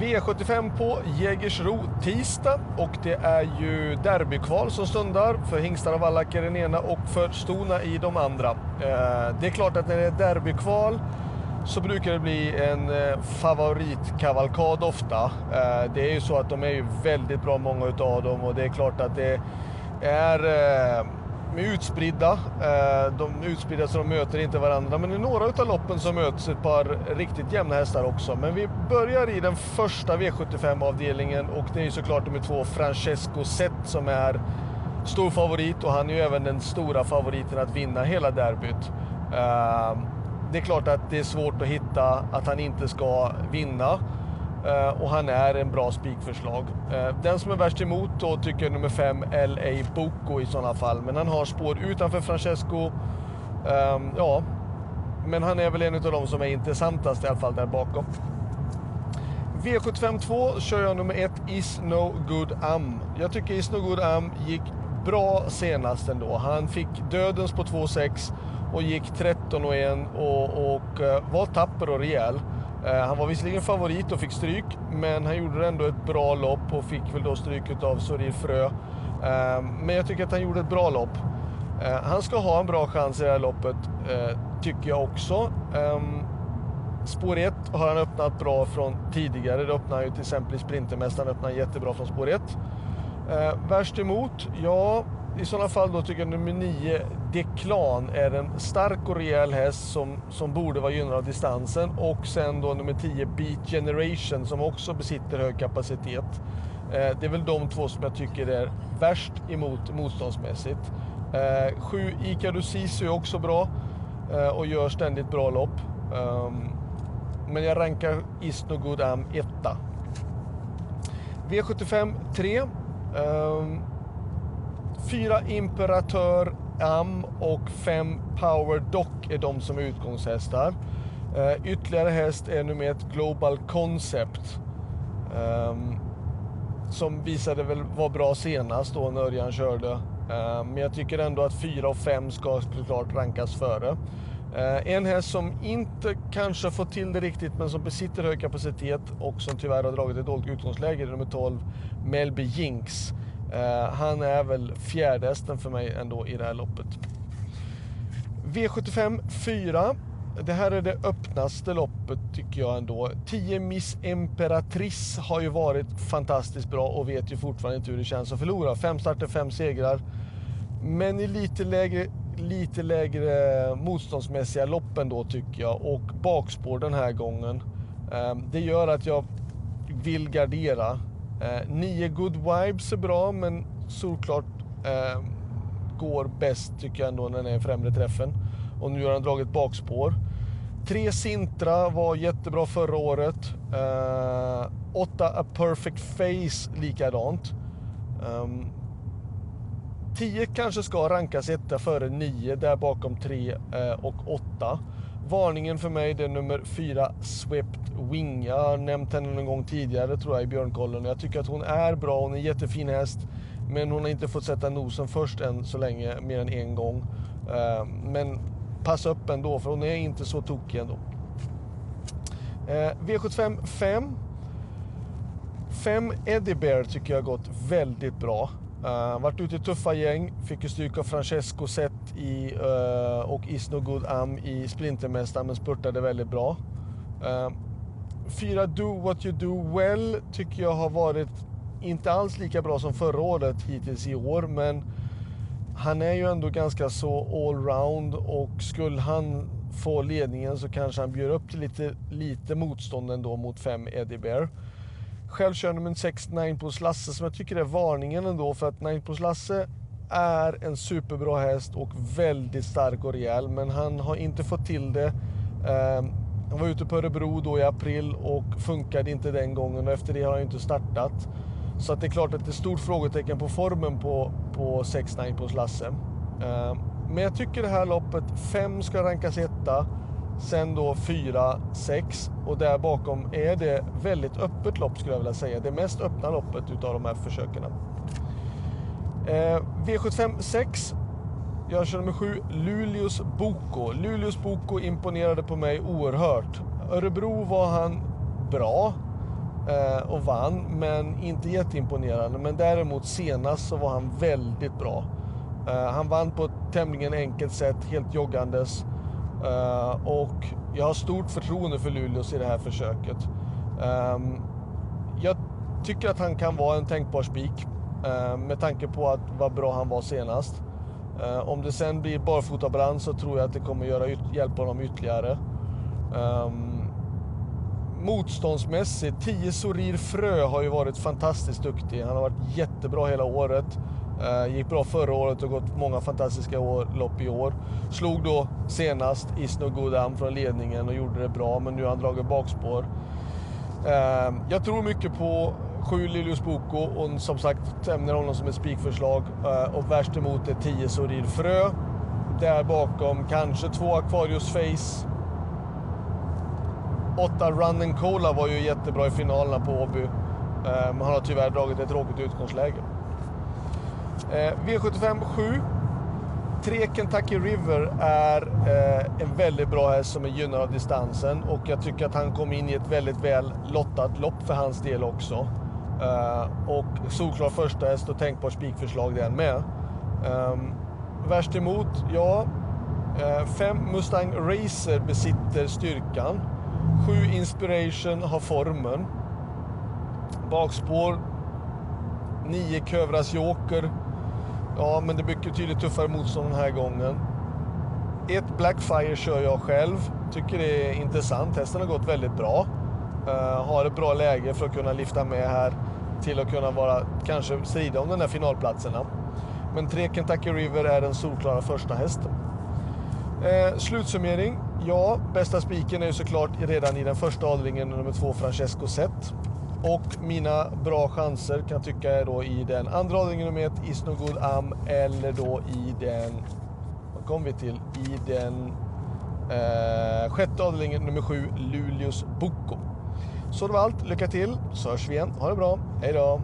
V75 på Jägersro tisdag och det är ju derbykval som stundar för hingstar och vallacker i den ena och för stona i de andra. Eh, det är klart att när det är derbykval så brukar det bli en eh, favoritkavalkad ofta. Eh, det är ju så att de är ju väldigt bra många utav dem och det är klart att det är Eh, de är utspridda. De är utspridda så de möter inte varandra. Men i några av loppen så möts ett par riktigt jämna hästar också. Men vi börjar i den första V75-avdelningen och det är ju såklart nummer två Francesco Zet som är stor favorit och han är ju även den stora favoriten att vinna hela derbyt. Eh, det är klart att det är svårt att hitta att han inte ska vinna. Eh, och han är en bra spikförslag. Eh, den som är värst emot då tycker jag nummer 5, LA Boko i sådana fall. Men han har spår utanför Francesco. Ehm, ja, men han är väl en av de som är intressantast i alla fall där bakom. V75 2 kör jag nummer 1, Is No Good Am. Jag tycker Is No Good Am gick bra senast ändå. Han fick dödens på 2,6 och gick 13 och 1 och, och eh, var tapper och rejäl. Eh, han var visserligen favorit och fick stryk, men han gjorde ändå ett bra lopp och fick väl då stryk av Sorir Frö. Eh, men jag tycker att han gjorde ett bra lopp. Eh, han ska ha en bra chans i det här loppet, tycker jag också. Ehm, spår 1 har han öppnat bra från tidigare. Det öppnade han ju till exempel i Sprintermästaren, öppnade jättebra från spår 1. Eh, värst emot? Ja, i sådana fall då tycker jag nummer 9, Deklan, är en stark och rejäl häst som, som borde vara gynnad av distansen. Och sen då nummer 10, Beat Generation, som också besitter hög kapacitet. Eh, det är väl de två som jag tycker är värst emot motståndsmässigt. Eh, 7, Ikaru Sisu är också bra eh, och gör ständigt bra lopp. Um, men jag rankar Isno Good Am etta. V75 3. Um, Fyra Imperatör Am och fem Power Dock är de som är utgångshästar. Uh, ytterligare häst är nummer ett Global Concept. Um, som visade väl var bra senast då när Örjan körde. Uh, men jag tycker ändå att fyra och fem ska såklart rankas före. Eh, en häst som inte kanske fått till det riktigt men som besitter hög kapacitet och som tyvärr har dragit ett dåligt utgångsläge är nummer 12 Melby Jinx. Eh, han är väl fjärde hästen för mig ändå i det här loppet. V75 4. Det här är det öppnaste loppet tycker jag ändå. 10 Miss Emperatrice har ju varit fantastiskt bra och vet ju fortfarande inte hur det känns att förlora. Fem starter, fem segrar. Men i lite lägre, lite lägre motståndsmässiga loppen då tycker jag och bakspår den här gången. Ehm, det gör att jag vill gardera ehm, nio Good Vibes är bra, men solklart ehm, går bäst tycker jag ändå när den är i främre träffen. Och nu har han dragit bakspår. Tre Sintra var jättebra förra året. Eh, åtta A Perfect Face likadant. Um, 10 kanske ska rankas etta före 9, där bakom 3 eh, och 8. Varningen för mig det är nummer 4, Swept Wing. Jag har nämnt henne någon gång tidigare tror jag i Björnkollen. Jag tycker att hon är bra, hon är en jättefin häst. Men hon har inte fått sätta nosen först än så länge, mer än en gång. Eh, men passa upp ändå, för hon är inte så tokig ändå. V75 5. 5 Eddie Bear tycker jag har gått väldigt bra. Eh, uh, varit ute i tuffa gäng, fick ju stryk av Francesco Zet i, uh, och Isno Good Am i Sprintermästaren men spurtade väldigt bra. Uh, fyra Do What You Do Well tycker jag har varit inte alls lika bra som förra året hittills i år men han är ju ändå ganska så allround och skulle han få ledningen så kanske han bjuder upp till lite, lite motstånd ändå mot fem Eddie Bear. Själv kör nummer 6 Ninepost Lasse som jag tycker är varningen ändå för att Ninepost Lasse är en superbra häst och väldigt stark och rejäl men han har inte fått till det. Ehm, han var ute på Örebro då i april och funkade inte den gången och efter det har han inte startat. Så att det är klart att det är stort frågetecken på formen på, på 6 9 Lasse. Ehm, men jag tycker det här loppet, 5 ska rankas etta. Sen då 4, 6 och där bakom är det väldigt öppet lopp skulle jag vilja säga. Det mest öppna loppet utav de här försöken. Eh, V75 6. Jag kör nummer 7, Luleås Boko. Luleås Boko imponerade på mig oerhört. Örebro var han bra. eh, och vann, men inte jätteimponerande. Men däremot senast så var han väldigt bra. Eh, han vann på ett tämligen enkelt sätt, helt joggandes. Eh, och jag har stort förtroende för Luleås i det här försöket. Ehm, jag tycker att han kan vara en tänkbar spik eh, med tanke på att vad bra han var senast. Eh, om det sen blir barfotabrand så tror jag att det kommer göra, hjälpa honom ytterligare. Um, motståndsmässigt, 10 Sorir Frö har ju varit fantastiskt duktig. Han har varit jättebra hela året. Eh, gick bra förra året och gått många fantastiska år, lopp i år. Slog då senast Isno Godam från ledningen och gjorde det bra, men nu har han dragit bakspår. Ehm, jag tror mycket på sju Lilius Boko och som sagt nämner honom som ett spikförslag. Eh, och värst emot är 10 Sorir Frö. Där bakom kanske två Aquarius Face Åtta Run and Cola var ju jättebra i finalerna på Åby. Men han har tyvärr dragit ett tråkigt utgångsläge. Eh, V75 7. 3 Kentucky River är eh, en väldigt bra häst som är gynnad av distansen och jag tycker att han kom in i ett väldigt väl lottat lopp för hans del också. Eh, och solklar första häst och tänkbart spikförslag den med. Ehm, värst emot, ja. Eh, fem Mustang Racer besitter styrkan. 7 Inspiration har formen. Bakspår. 9 Kövras Joker. Ja, men det blir betydligt tuffare motstånd den här gången. Ett Blackfire kör jag själv. Tycker det är intressant. Hästen har gått väldigt bra. Uh, har ett bra läge för att kunna lyfta med här till att kunna vara, kanske strida om den där finalplatserna. Men 3 Kentucky River är den solklara första hästen. Eh, slutsummering. Ja, bästa spiken är ju såklart redan i den första avdelningen, nummer två Francesco Zet. Och mina bra chanser kan jag tycka är då i den andra avdelningen nummer ett, Good Am, eller då i den, vad kom vi till, i den eh, sjätte avdelningen nummer sju, Luleås Boko. Så det var allt, lycka till, så hörs vi igen, ha det bra, hej då!